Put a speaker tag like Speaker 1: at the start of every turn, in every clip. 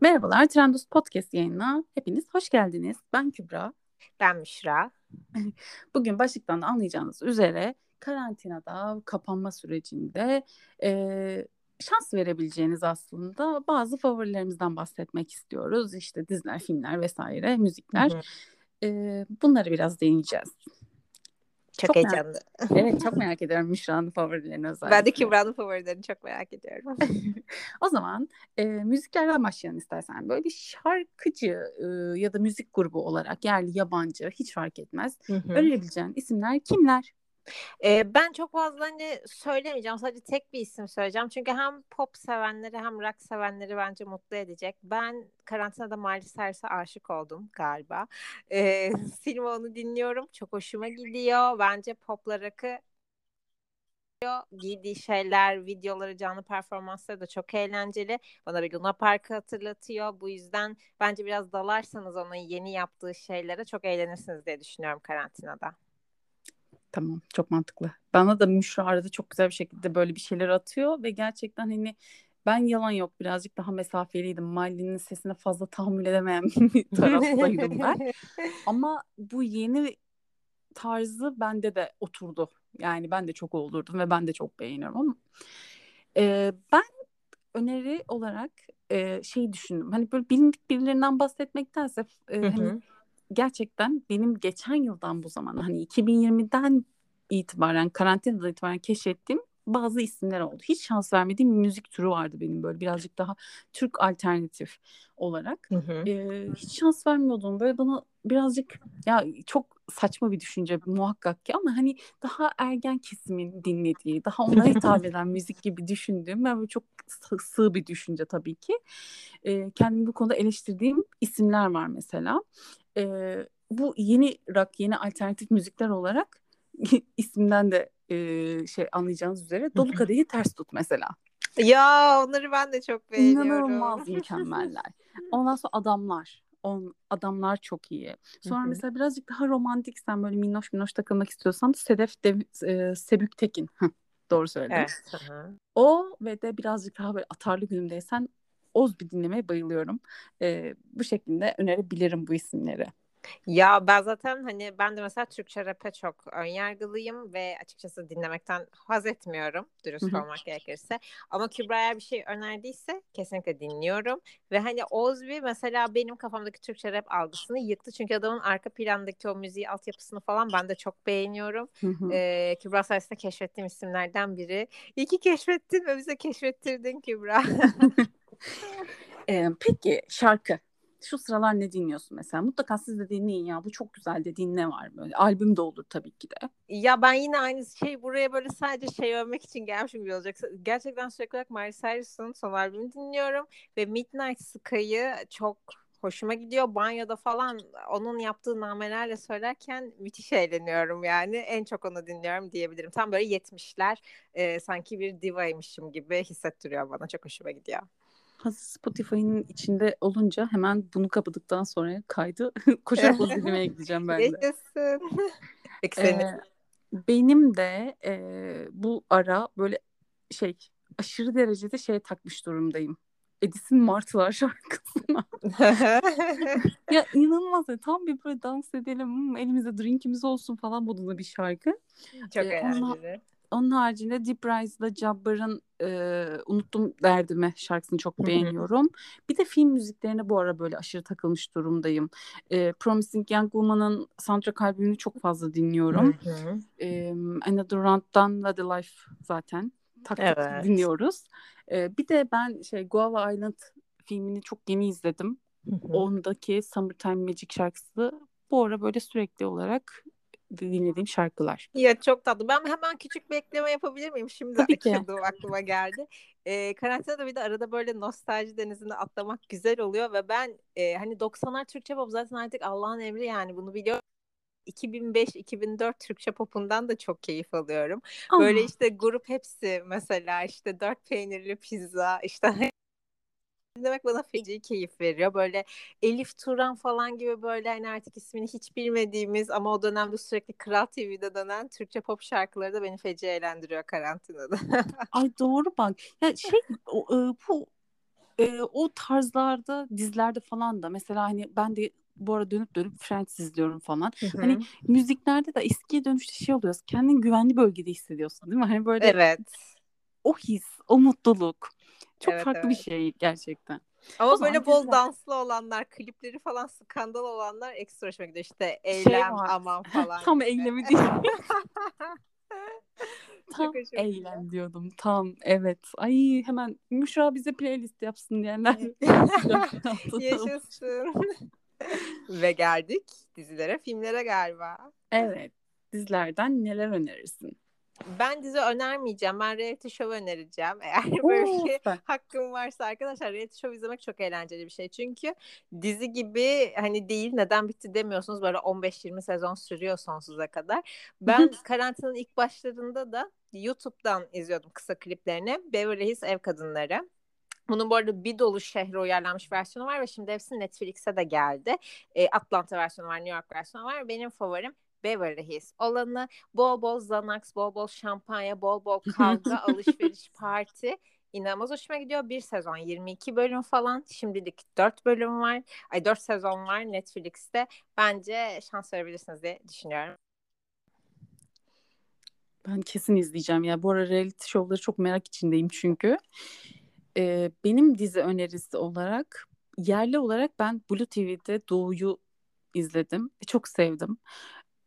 Speaker 1: Merhabalar, Trendus Podcast yayınına hepiniz hoş geldiniz. Ben Kübra.
Speaker 2: Ben Müşra.
Speaker 1: Bugün başlıktan da anlayacağınız üzere karantinada, kapanma sürecinde e, şans verebileceğiniz aslında bazı favorilerimizden bahsetmek istiyoruz. İşte diziler, filmler vesaire, müzikler. Hı hı. E, bunları biraz değineceğiz.
Speaker 2: Çok, çok heyecanlı.
Speaker 1: Merak, evet çok merak ediyorum Müşra'nın favorilerini özellikle.
Speaker 2: Ben de Kübra'nın favorilerini çok merak ediyorum.
Speaker 1: o zaman e, müziklerden başlayalım istersen. Böyle bir şarkıcı e, ya da müzik grubu olarak yerli yabancı hiç fark etmez. Hı hı. Önerebileceğin isimler kimler?
Speaker 2: Ee, ben çok fazla hani söylemeyeceğim. Sadece tek bir isim söyleyeceğim. Çünkü hem pop sevenleri hem rock sevenleri bence mutlu edecek. Ben karantinada Miley Cyrus'a aşık oldum galiba. Ee, Silva onu dinliyorum. Çok hoşuma gidiyor. Bence popla rock'ı giydiği şeyler, videoları, canlı performansları da çok eğlenceli. Bana bir Luna Park'ı hatırlatıyor. Bu yüzden bence biraz dalarsanız onun yeni yaptığı şeylere çok eğlenirsiniz diye düşünüyorum karantinada.
Speaker 1: Tamam çok mantıklı. Bana da Müşra arada çok güzel bir şekilde böyle bir şeyler atıyor ve gerçekten hani ben yalan yok birazcık daha mesafeliydim. Miley'nin sesine fazla tahammül edemeyen bir taraftaydım ben. Ama bu yeni tarzı bende de oturdu. Yani ben de çok olurdum ve ben de çok beğeniyorum ama e, ben öneri olarak e, şey düşündüm. Hani böyle bilindik birilerinden bahsetmektense e, hani gerçekten benim geçen yıldan bu zamana hani 2020'den itibaren karantinadan itibaren keşfettiğim bazı isimler oldu. Hiç şans vermediğim bir müzik türü vardı benim böyle birazcık daha Türk alternatif olarak. Hı hı. Ee, hiç şans vermiyordum. Böyle bana birazcık ya çok saçma bir düşünce muhakkak ki ama hani daha ergen kesimin dinlediği, daha onlara hitap eden müzik gibi düşündüğüm ben böyle çok sığ bir düşünce tabii ki. Ee, kendimi bu konuda eleştirdiğim isimler var mesela. Ee, bu yeni rock, yeni alternatif müzikler olarak isminden de e, şey anlayacağınız üzere Dolu Kadehi Ters Tut mesela.
Speaker 2: Ya onları ben de çok beğeniyorum.
Speaker 1: İnanılmaz mükemmeller. Ondan sonra adamlar. On, adamlar çok iyi. Sonra Hı-hı. mesela birazcık daha romantiksen böyle minnoş minnoş takılmak istiyorsan Sedef Dev, e, Sebük Tekin. Doğru söyledim. Evet. O ve de birazcık daha böyle atarlı günümdeysen Oz bir dinlemeye bayılıyorum. E, bu şekilde önerebilirim bu isimleri.
Speaker 2: Ya ben zaten hani ben de mesela Türkçe rap'e çok önyargılıyım ve açıkçası dinlemekten haz etmiyorum dürüst olmak gerekirse. Ama Kübra'ya bir şey önerdiyse kesinlikle dinliyorum. Ve hani Ozbi mesela benim kafamdaki Türkçe rap algısını yıktı. Çünkü adamın arka plandaki o müziği altyapısını falan ben de çok beğeniyorum. Ee, Kübra sayesinde keşfettiğim isimlerden biri. İyi ki keşfettin ve bize keşfettirdin Kübra.
Speaker 1: ee, peki şarkı şu sıralar ne dinliyorsun mesela? Mutlaka siz de dinleyin ya bu çok güzel dediğin ne var böyle? Albüm de olur tabii ki de.
Speaker 2: Ya ben yine aynı şey buraya böyle sadece şey övmek için gelmişim gibi olacak. Gerçekten sürekli olarak Miley Cyrus'ın son albümünü dinliyorum ve Midnight Sky'ı çok hoşuma gidiyor. Banyoda falan onun yaptığı namelerle söylerken müthiş eğleniyorum yani. En çok onu dinliyorum diyebilirim. Tam böyle 70'ler e, sanki bir divaymışım gibi hissettiriyor bana. Çok hoşuma gidiyor
Speaker 1: hazır Spotify'ın içinde olunca hemen bunu kapadıktan sonra kaydı koşarak o dinlemeye gideceğim ben de. Yaşasın. ee, benim de e, bu ara böyle şey aşırı derecede şey takmış durumdayım. Edis'in Martılar şarkısına. ya inanılmaz. Tam bir böyle dans edelim, elimizde drinkimiz olsun falan modunda bir şarkı.
Speaker 2: Çok ee, eğlenceli. Onunla,
Speaker 1: onun haricinde Deep Rise'da Jabbar'ın e, Unuttum Derdimi şarkısını çok beğeniyorum. bir de film müziklerine bu ara böyle aşırı takılmış durumdayım. E, Promising Young Woman'ın soundtrack albümünü çok fazla dinliyorum. e, Another Round'dan The Life zaten tak evet. dinliyoruz. E, bir de ben şey Guava Island filmini çok yeni izledim. Ondaki Summertime Magic şarkısı bu ara böyle sürekli olarak dinlediğim şarkılar.
Speaker 2: Ya çok tatlı. Ben hemen küçük bir ekleme yapabilir miyim? Şimdi Tabii açıldı aklıma geldi. Ee, karantinada bir de arada böyle nostalji denizinde atlamak güzel oluyor ve ben e, hani 90'lar Türkçe pop zaten artık Allah'ın emri yani bunu biliyorum. 2005-2004 Türkçe popundan da çok keyif alıyorum. Ama. Böyle işte grup hepsi mesela işte dört peynirli pizza işte dinlemek bana feci keyif veriyor. Böyle Elif Turan falan gibi böyle hani artık ismini hiç bilmediğimiz ama o dönemde sürekli Kral TV'de dönen Türkçe pop şarkıları da beni feci eğlendiriyor karantinada.
Speaker 1: Ay doğru bak. Ya şey o, e, bu e, o tarzlarda dizilerde falan da mesela hani ben de bu arada dönüp dönüp Friends izliyorum falan.
Speaker 2: Hı-hı.
Speaker 1: Hani müziklerde de eskiye dönüşte şey oluyoruz. Kendini güvenli bölgede hissediyorsun değil mi? Hani böyle
Speaker 2: Evet.
Speaker 1: o his, o mutluluk. Çok
Speaker 2: Evet,
Speaker 1: farklı
Speaker 2: evet.
Speaker 1: bir şey gerçekten.
Speaker 2: Ama
Speaker 1: O
Speaker 2: böyle bol
Speaker 1: diziler-
Speaker 2: danslı olanlar, klipleri falan skandal olanlar ekstra hoşuma gidiyor. İşte
Speaker 1: Şey
Speaker 2: eylem
Speaker 1: var.
Speaker 2: aman falan.
Speaker 1: tam
Speaker 2: gibi.
Speaker 1: eylemi değil. Tam eylem diyordum. Tam evet. Ay hemen Müşra bize playlist yapsın diyenler.
Speaker 2: Yaşasın. Ve geldik dizilere, filmlere galiba.
Speaker 1: evet. Dizilerden neler önerirsin?
Speaker 2: Ben dizi önermeyeceğim. Ben reality show önereceğim. Eğer böyle bir
Speaker 1: süper.
Speaker 2: hakkım varsa arkadaşlar reality show izlemek çok eğlenceli bir şey. Çünkü dizi gibi hani değil neden bitti demiyorsunuz. Böyle 15-20 sezon sürüyor sonsuza kadar. Ben karantinanın ilk başlarında da YouTube'dan izliyordum kısa kliplerini. Beverly Hills Ev Kadınları. Bunun bu arada bir dolu şehre uyarlanmış versiyonu var ve şimdi hepsi Netflix'e de geldi. E, Atlanta versiyonu var, New York versiyonu var. Benim favorim Beverly Hills olanı. Bol bol Xanax, bol bol şampanya, bol bol kavga, alışveriş, parti. İnanılmaz hoşuma gidiyor. Bir sezon 22 bölüm falan. Şimdilik 4 bölüm var. Ay 4 sezon var Netflix'te. Bence şans verebilirsiniz diye düşünüyorum.
Speaker 1: Ben kesin izleyeceğim ya. Bu ara reality show'ları çok merak içindeyim çünkü. Ee, benim dizi önerisi olarak yerli olarak ben Blue TV'de Doğu'yu izledim. Çok sevdim.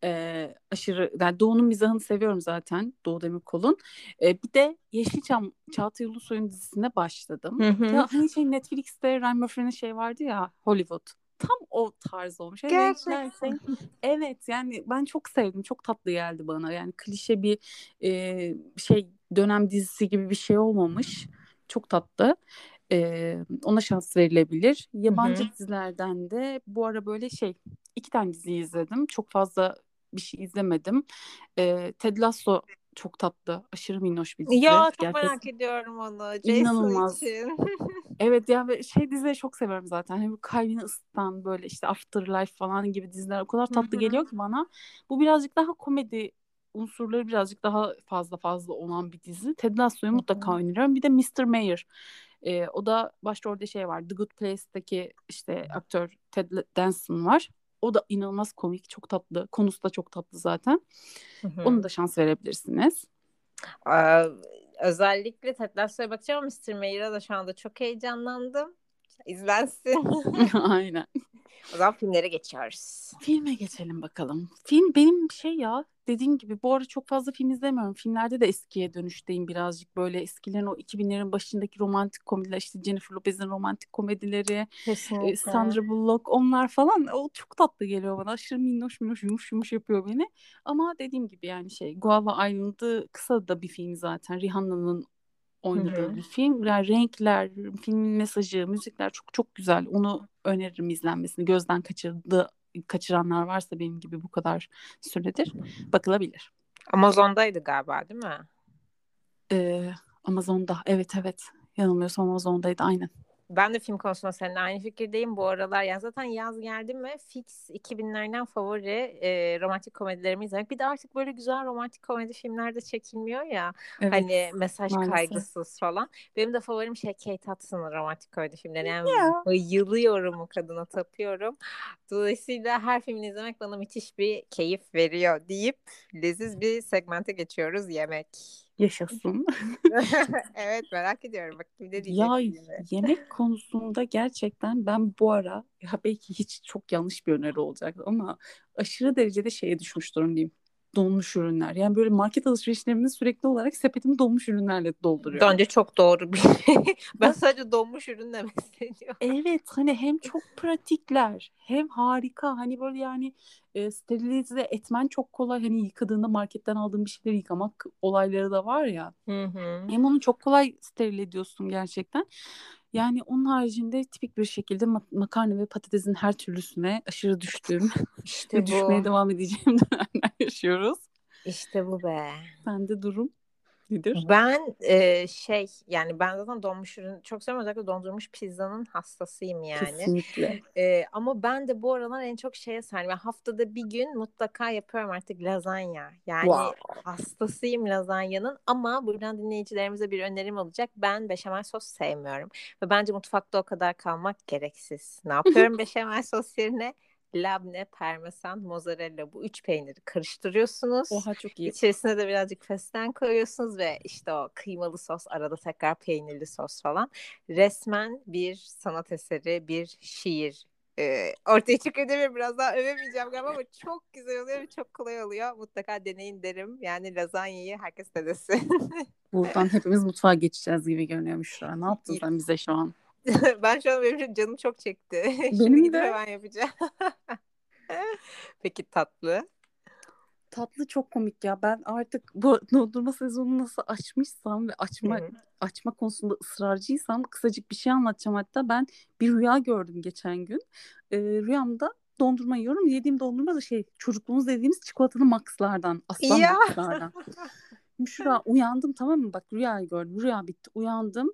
Speaker 1: Ee, aşırı yani Doğu'nun mizahını seviyorum zaten. Doğu Demirkol'un. Ee, bir de Yeşilçam Çağatay Ulusoy'un dizisine başladım.
Speaker 2: Hı hı.
Speaker 1: Ya hani şey Netflix'te Ryan Murphy'nin şey vardı ya Hollywood. Tam o tarz olmuş. Yani
Speaker 2: Gerçekten.
Speaker 1: şey- evet yani ben çok sevdim. Çok tatlı geldi bana. Yani klişe bir e, şey dönem dizisi gibi bir şey olmamış. Çok tatlı. E, ona şans verilebilir. Yabancı
Speaker 2: Hı hı.
Speaker 1: dizilerden de bu ara böyle şey iki tane dizi izledim. Çok fazla bir şey izlemedim. E, Ted Lasso çok tatlı. Aşırı minnoş bir dizi.
Speaker 2: Ya çok
Speaker 1: Gerçekten-
Speaker 2: merak ediyorum onu. Jason
Speaker 1: İnanılmaz.
Speaker 2: için.
Speaker 1: Evet ya ve şey dizileri çok seviyorum zaten. Hani bu kalbini ısıtan böyle işte Afterlife falan gibi diziler o kadar tatlı
Speaker 2: hı.
Speaker 1: geliyor ki bana. Bu birazcık daha komedi unsurları birazcık daha fazla fazla olan bir dizi. Ted Lasso'yu mutlaka öneriyorum. Bir de Mr. Mayor. Ee, o da başrolde şey var. The Good Place'teki işte aktör Ted Danson var. O da inanılmaz komik, çok tatlı. Konusu da çok tatlı zaten.
Speaker 2: Hı hı.
Speaker 1: Onu da şans verebilirsiniz.
Speaker 2: Aa, özellikle Ted Lasso'ya bakacağım Mr. Mayer'a da şu anda çok heyecanlandım. İzlensin.
Speaker 1: Aynen.
Speaker 2: O zaman filmlere geçiyoruz.
Speaker 1: Filme geçelim bakalım. Film benim şey ya dediğim gibi bu ara çok fazla film izlemiyorum. Filmlerde de eskiye dönüşteyim birazcık böyle eskilerin o 2000'lerin başındaki romantik komediler işte Jennifer Lopez'in romantik komedileri, e, Sandra Bullock onlar falan o çok tatlı geliyor bana. Aşırı minnoş minnoş yumuş yumuş yapıyor beni. Ama dediğim gibi yani şey Guava Island'ı kısa da bir film zaten. Rihanna'nın oynadığı bir film. Yani renkler, filmin mesajı, müzikler çok çok güzel. Onu öneririm izlenmesini. Gözden kaçırdı kaçıranlar varsa benim gibi bu kadar süredir bakılabilir.
Speaker 2: Amazon'daydı galiba değil mi?
Speaker 1: Ee, Amazon'da evet evet yanılmıyorsam Amazon'daydı aynen.
Speaker 2: Ben de film konusunda seninle aynı fikirdeyim bu aralar. Yani zaten yaz geldi mi fix 2000'lerden favori e, romantik komedilerimi izlemek. Bir de artık böyle güzel romantik komedi filmler de çekilmiyor ya.
Speaker 1: Evet,
Speaker 2: hani mesaj
Speaker 1: maalesef.
Speaker 2: kaygısız falan. Benim de favorim şey Kate Hudson'ın romantik komedi filmleri. Yani
Speaker 1: Ya.
Speaker 2: bayılıyorum o kadına tapıyorum. Dolayısıyla her filmini izlemek bana müthiş bir keyif veriyor deyip leziz bir segmente geçiyoruz yemek.
Speaker 1: Yaşasın.
Speaker 2: evet merak ediyorum. Bak ne
Speaker 1: Ya
Speaker 2: gibi.
Speaker 1: yemek konusunda gerçekten ben bu ara ya belki hiç çok yanlış bir öneri olacak ama aşırı derecede şeye düşmüş durumdayım. Donmuş ürünler. Yani böyle market alışverişlerimi sürekli olarak sepetimi donmuş ürünlerle dolduruyorum.
Speaker 2: Bence çok doğru bir şey. ben sadece donmuş ürün demek istiyorum.
Speaker 1: Evet hani hem çok pratikler hem harika hani böyle yani e, sterilize etmen çok kolay hani yıkadığında marketten aldığın bir şeyleri yıkamak olayları da var ya
Speaker 2: Hı hı.
Speaker 1: hem onu çok kolay steril ediyorsun gerçekten yani onun haricinde tipik bir şekilde ma- makarna ve patatesin her türlüsüne aşırı düştüğüm
Speaker 2: İşte
Speaker 1: ve
Speaker 2: bu.
Speaker 1: düşmeye devam edeceğim dönemler yaşıyoruz.
Speaker 2: İşte bu be.
Speaker 1: Sende durum Nedir?
Speaker 2: Ben e, şey yani ben zaten donmuş ürün çok seviyorum özellikle dondurmuş pizzanın hastasıyım yani.
Speaker 1: Kesinlikle.
Speaker 2: E, ama ben de bu aralar en çok şeye sardım. Yani haftada bir gün mutlaka yapıyorum artık lazanya. Yani
Speaker 1: Wow.
Speaker 2: hastasıyım lazanyanın ama buradan dinleyicilerimize bir önerim olacak. Ben beşamel sos sevmiyorum ve bence mutfakta o kadar kalmak gereksiz. Ne yapıyorum beşamel sos yerine? Labne, parmesan, mozzarella bu üç peyniri karıştırıyorsunuz.
Speaker 1: Oha çok iyi.
Speaker 2: İçerisine de birazcık fesleğen koyuyorsunuz ve işte o kıymalı sos arada tekrar peynirli sos falan. Resmen bir sanat eseri, bir şiir e, ortaya çıkıyor değil mi? Biraz daha övemeyeceğim galiba ama çok güzel oluyor ve çok kolay oluyor. Mutlaka deneyin derim. Yani lazanyayı herkes denesin.
Speaker 1: Buradan hepimiz mutfağa geçeceğiz gibi görünüyor Müşra. Ne yaptın sen bize şu an?
Speaker 2: ben şu an benim canım çok çekti. Şimdi
Speaker 1: Benim
Speaker 2: gidip
Speaker 1: de.
Speaker 2: hemen yapacağım. Peki tatlı?
Speaker 1: Tatlı çok komik ya. Ben artık bu dondurma sezonunu nasıl açmışsam ve açma
Speaker 2: Hı hı.
Speaker 1: açma konusunda ısrarcıysam kısacık bir şey anlatacağım hatta. Ben bir rüya gördüm geçen gün. Ee, rüyamda dondurma yiyorum. Yediğim dondurma da şey çocukluğumuz dediğimiz çikolatalı Max'lardan. Aslan
Speaker 2: Ya.
Speaker 1: Max'lardan. Müşra uyandım tamam mı? Bak rüyayı gördüm. Rüya bitti. Uyandım.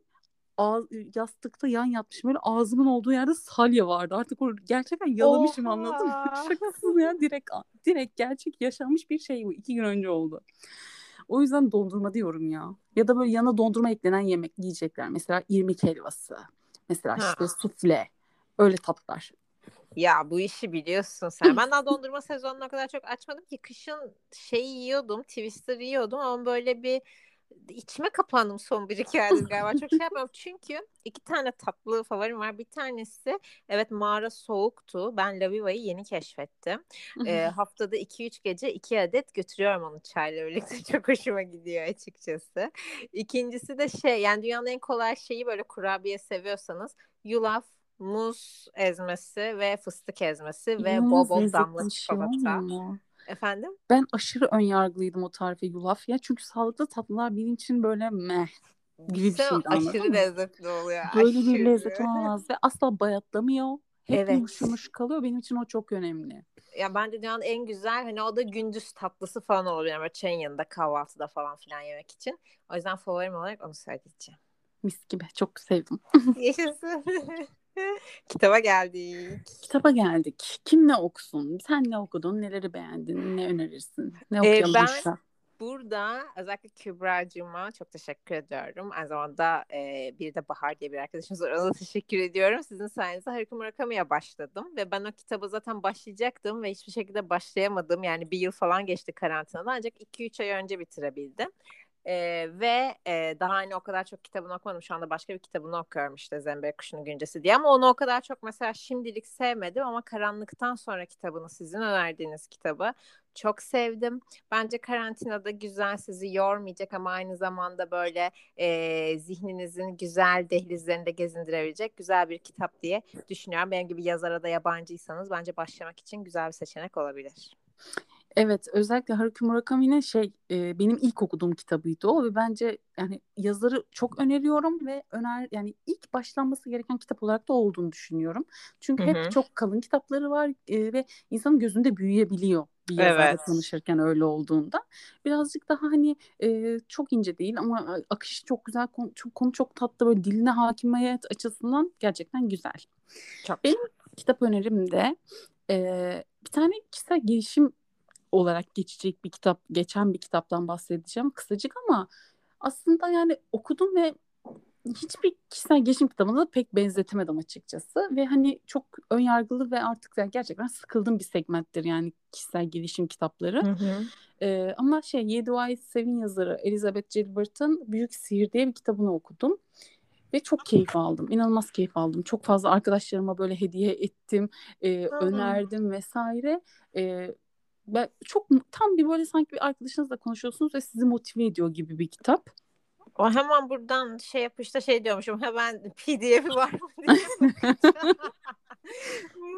Speaker 1: Ağız, yastıkta yan yatmışım böyle ağzımın olduğu yerde salya vardı. Artık o gerçekten yalamışım anladın mı?
Speaker 2: Oha.
Speaker 1: Şakasız ya direkt direkt gerçek yaşanmış bir şey bu. İki gün önce oldu. O yüzden dondurma diyorum ya. Ya da böyle yana dondurma eklenen yemek yiyecekler. Mesela irmik helvası. Mesela
Speaker 2: Ha.
Speaker 1: işte sufle. Öyle tatlar.
Speaker 2: Ya bu işi biliyorsun sen. Ben daha dondurma sezonunu o kadar çok açmadım ki kışın şey yiyordum, Twister yiyordum ama böyle bir içime kapandım son bir iki aydır galiba. Çok şey yapmıyorum çünkü iki tane tatlı favorim var. Bir tanesi evet mağara soğuktu. Ben Laviva'yı yeni keşfettim. Ee, haftada 2-3 gece 2 adet götürüyorum onu çayla birlikte. Çok hoşuma gidiyor açıkçası. İkincisi de şey yani dünyanın en kolay şeyi böyle kurabiye seviyorsanız yulaf, muz ezmesi ve fıstık ezmesi ve bol bol damla
Speaker 1: şey
Speaker 2: çikolata. Efendim?
Speaker 1: Ben aşırı önyargılıydım o tarife yulaf ya. Çünkü sağlıklı tatlılar benim için böyle meh gibi bir anladın
Speaker 2: aşırı lezzetli oluyor.
Speaker 1: Böyle bir
Speaker 2: aşırı.
Speaker 1: lezzet olamaz ve asla bayatlamıyor. Hep
Speaker 2: Evet.
Speaker 1: yumuş yumuş kalıyor. Benim için o çok önemli.
Speaker 2: Ya bence dünyanın en güzel hani o da gündüz tatlısı falan. Yani böyle çayın yanında kahvaltıda falan filan yemek için. O yüzden favorim olarak onu söyleyeceğim.
Speaker 1: Mis gibi. Çok sevdim.
Speaker 2: Yaşasın. Kitaba geldik.
Speaker 1: Kitaba geldik. Kim ne okusun? Sen ne okudun? Neleri beğendin? Ne önerirsin? Ne
Speaker 2: Ee,
Speaker 1: okuyalım
Speaker 2: ben-
Speaker 1: Müşra?
Speaker 2: Burada özellikle Kübra'cığıma çok teşekkür ediyorum. Aynı zamanda e, bir de Bahar diye bir arkadaşımız var. Ona da teşekkür ediyorum. Sizin sayenizde Haruki Murakami'ye başladım. Ve ben o kitaba zaten başlayacaktım ve hiçbir şekilde başlayamadım. Yani bir yıl falan geçti karantinada. Ancak 2-3 ay önce bitirebildim. Ee, ve e, daha hani o kadar çok kitabını okumadım. Şu anda başka bir kitabını okuyorum işte Zemberek Kuşu'nun Güncesi diye. Ama onu o kadar çok mesela şimdilik sevmedim. Ama Karanlıktan sonra kitabını sizin önerdiğiniz kitabı çok sevdim. Bence karantinada güzel sizi yormayacak ama aynı zamanda böyle e, zihninizin güzel dehlizlerinde gezindirebilecek güzel bir kitap diye düşünüyorum. Benim gibi yazara da yabancıysanız bence başlamak için güzel bir seçenek olabilir.
Speaker 1: Evet, özellikle Haruki Murakami'nin şey e, benim ilk okuduğum kitabıydı o ve bence yani yazarı çok öneriyorum ve öner yani ilk başlanması gereken kitap olarak da olduğunu düşünüyorum. Çünkü
Speaker 2: Hı
Speaker 1: hep çok kalın kitapları var e, ve insanın gözünde büyüyebiliyor bir yazarla
Speaker 2: Evet.
Speaker 1: tanışırken öyle olduğunda. Birazcık daha hani e, çok ince değil ama akışı çok güzel, konu çok, konu çok tatlı böyle diline hakimiyet açısından gerçekten güzel.
Speaker 2: Çok
Speaker 1: Benim kitap önerim de e, bir tane kişisel gelişim olarak geçecek bir kitap, geçen bir kitaptan bahsedeceğim kısacık ama aslında yani okudum ve hiçbir kişisel gelişim kitabına da pek benzetemedim açıkçası ve hani çok önyargılı ve artık yani gerçekten sıkıldığım bir segmenttir yani kişisel gelişim kitapları.
Speaker 2: Hı hı.
Speaker 1: Ee, ama şey Yedi Ay Sevin yazarı Elizabeth Gilbert'ın Büyük Sihir diye bir kitabını okudum. Ve çok keyif aldım. İnanılmaz keyif aldım. Çok fazla arkadaşlarıma böyle hediye ettim, e, önerdim vesaire. E, ben çok tam bir böyle sanki bir arkadaşınızla konuşuyorsunuz ve sizi motive ediyor gibi bir kitap.
Speaker 2: O hemen buradan şey yapışta şey diyormuşum hemen PDF'i var mı diye.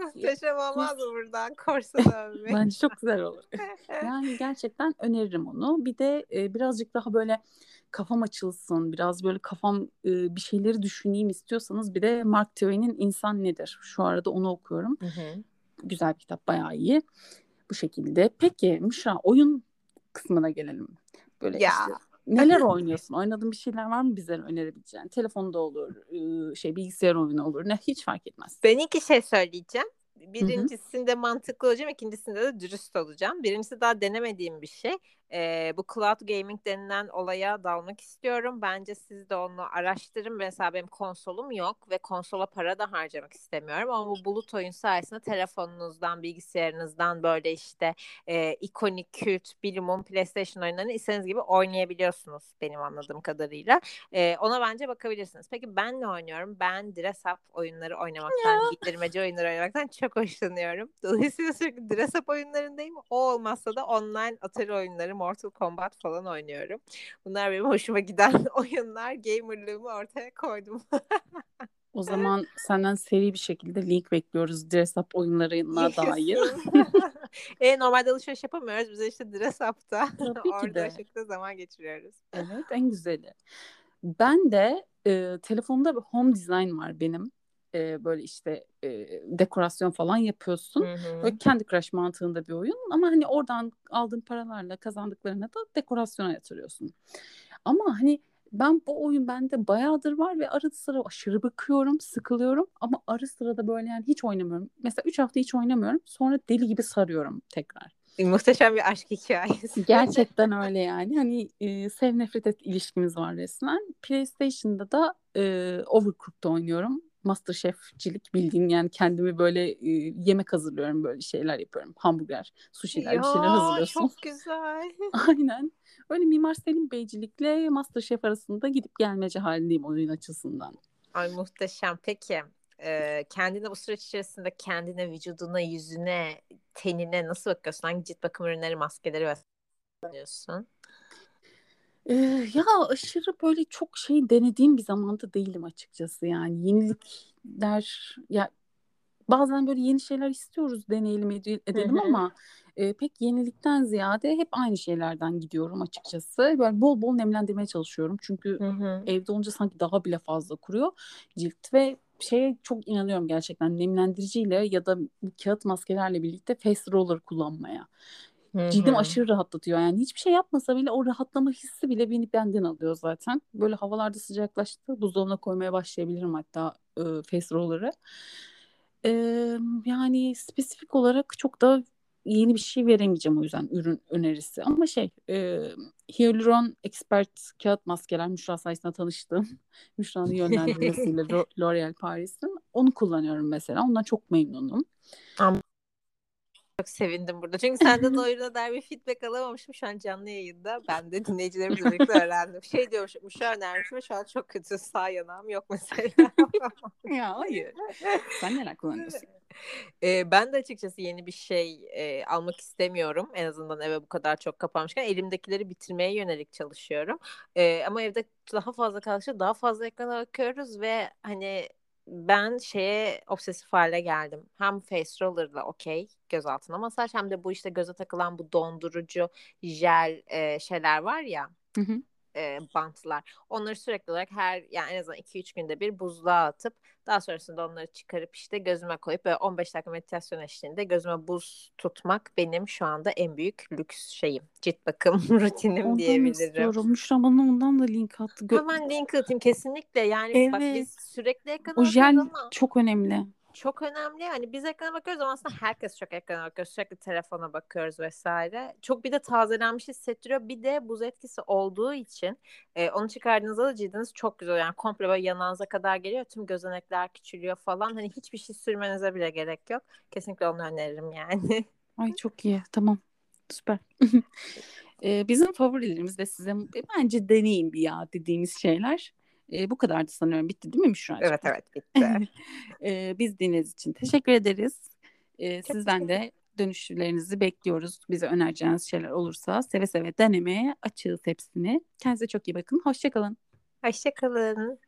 Speaker 2: Muhteşem olmaz mı buradan korsa dönmek?
Speaker 1: Bence çok güzel olur. Yani gerçekten öneririm onu. Bir de e, birazcık daha böyle kafam açılsın, biraz böyle kafam e, bir şeyleri düşüneyim istiyorsanız bir de Mark Twain'in İnsan Nedir? Şu arada onu okuyorum.
Speaker 2: Hı hı.
Speaker 1: Güzel bir kitap, bayağı iyi. Bu şekilde. Peki Müşra oyun kısmına gelelim. Böyle
Speaker 2: Ya.
Speaker 1: işte Neler oynuyorsun? Oynadığın bir şeyler var mı bize önerebileceğin? Telefonda olur, şey bilgisayar oyunu olur. Ne hiç fark etmez.
Speaker 2: Ben iki şey söyleyeceğim. Birincisinde Hı-hı. mantıklı olacağım, ikincisinde de dürüst olacağım. Birincisi daha denemediğim bir şey e, bu cloud gaming denilen olaya dalmak istiyorum. Bence siz de onu araştırın. Mesela benim konsolum yok ve konsola para da harcamak istemiyorum. Ama bu bulut oyun sayesinde telefonunuzdan, bilgisayarınızdan böyle işte e, ikonik, kült, bilimum, PlayStation oyunlarını istediğiniz gibi oynayabiliyorsunuz benim anladığım kadarıyla. E, ona bence bakabilirsiniz. Peki ben ne oynuyorum? Ben dress up oyunları oynamaktan, giydirmece oyunları oynamaktan çok hoşlanıyorum. Dolayısıyla sürekli dress up oyunlarındayım. O olmazsa da online Atari oyunları Mortal Kombat falan oynuyorum. Bunlar benim hoşuma giden oyunlar. Gamerlığımı ortaya koydum.
Speaker 1: o zaman senden seri bir şekilde link bekliyoruz dress up oyunlarına dair.
Speaker 2: e, normalde alışveriş yapamıyoruz. Biz işte dress up'ta orada şekilde zaman geçiriyoruz.
Speaker 1: Evet en güzeli. Ben de e, telefonda bir home design var benim e, böyle işte e, dekorasyon falan yapıyorsun. Hı hı. Böyle kendi crush mantığında bir oyun ama hani oradan aldığın paralarla kazandıklarını da dekorasyona yatırıyorsun. Ama hani ben bu oyun bende bayağıdır var ve arada sıra aşırı bakıyorum, sıkılıyorum ama ara sıra da böyle yani hiç oynamıyorum. Mesela 3 hafta hiç oynamıyorum. Sonra deli gibi sarıyorum tekrar.
Speaker 2: Muhteşem bir aşk hikayesi.
Speaker 1: Gerçekten öyle yani. Hani e, sev nefret et ilişkimiz var resmen. PlayStation'da da e, Overcooked'da oynuyorum. Masterchef'cilik bildiğin yani kendimi böyle e, yemek hazırlıyorum böyle şeyler yapıyorum. Hamburger, sushi'ler ya, bir şeyler hazırlıyorsun.
Speaker 2: Çok güzel.
Speaker 1: Aynen. Öyle Mimar Selim Beycilik'le Masterchef arasında gidip gelmece halindeyim oyun açısından.
Speaker 2: Ay muhteşem. Peki e, kendine bu süreç içerisinde kendine, vücuduna, yüzüne, tenine nasıl bakıyorsun? Hangi cilt bakım ürünleri, maskeleri kullanıyorsun?
Speaker 1: Ee, ya aşırı böyle çok şey denediğim bir zamanda değilim açıkçası yani yenilikler ya bazen böyle yeni şeyler istiyoruz deneyelim edelim ama e, pek yenilikten ziyade hep aynı şeylerden gidiyorum açıkçası. Böyle bol bol nemlendirmeye çalışıyorum çünkü evde olunca sanki daha bile fazla kuruyor cilt ve şeye çok inanıyorum gerçekten nemlendiriciyle ya da kağıt maskelerle birlikte face roller kullanmaya. Hı-hı. Cildim aşırı rahatlatıyor. Yani hiçbir şey yapmasa bile o rahatlama hissi bile beni benden alıyor zaten. Böyle havalarda sıcaklaştı. Buzdolabına koymaya başlayabilirim hatta e, face roller'ı. E, yani spesifik olarak çok da yeni bir şey veremeyeceğim o yüzden ürün önerisi. Ama şey e, Hyaluron Expert kağıt maskeler Müşra sayesinde tanıştım. Müşra'nın yönlendirmesiyle L'Oreal Paris'in. Onu kullanıyorum mesela. Ondan çok memnunum.
Speaker 2: Ama çok sevindim burada. Çünkü senden oyuna dair bir feedback alamamışım şu an canlı yayında. Ben de dinleyicilerimizle birlikte öğrendim. Şey diyormuş, Müşra önermiş ve şu an çok kötü sağ yanağım yok mesela.
Speaker 1: ya hayır. Sen neler kullanıyorsun?
Speaker 2: Ee, ben de açıkçası yeni bir şey e, almak istemiyorum. En azından eve bu kadar çok kapanmışken elimdekileri bitirmeye yönelik çalışıyorum. E, ama evde daha fazla kaldıkça daha fazla ekrana bakıyoruz ve hani ben şeye obsesif hale geldim. Hem face roller'la okey göz altına masaj hem de bu işte göze takılan bu dondurucu jel e, şeyler var ya. Hı hı e, bantlar. Onları sürekli olarak her yani en azından 2-3 günde bir buzluğa atıp daha sonrasında onları çıkarıp işte gözüme koyup böyle 15 dakika meditasyon eşliğinde gözüme buz tutmak benim şu anda en büyük lüks şeyim. Cilt bakım rutinim ondan diyebilirim.
Speaker 1: istiyorum. Müşra bana ondan da link attı.
Speaker 2: Gö- Hemen link atayım kesinlikle. Yani evet. bak biz sürekli ekran
Speaker 1: O jel ama... çok önemli
Speaker 2: çok önemli. Hani biz ekrana bakıyoruz ama aslında herkes çok ekrana bakıyor. Sürekli telefona bakıyoruz vesaire. Çok bir de tazelenmiş hissettiriyor. Bir de buz etkisi olduğu için e, onu çıkardığınızda da cildiniz çok güzel. Yani komple böyle yanağınıza kadar geliyor. Tüm gözenekler küçülüyor falan. Hani hiçbir şey sürmenize bile gerek yok. Kesinlikle onu öneririm yani.
Speaker 1: Ay çok iyi. Tamam. Süper. ee, bizim favorilerimiz ve size bence deneyin bir ya dediğimiz şeyler. E, bu kadardı sanıyorum. Bitti değil mi Müşra'cığım?
Speaker 2: Evet evet bitti.
Speaker 1: e, biz dinlediğiniz için teşekkür ederiz. E, sizden de dönüşlerinizi bekliyoruz. Bize önereceğiniz şeyler olursa seve seve denemeye açığız hepsini. Kendinize çok iyi bakın. Hoşçakalın.
Speaker 2: Hoşçakalın.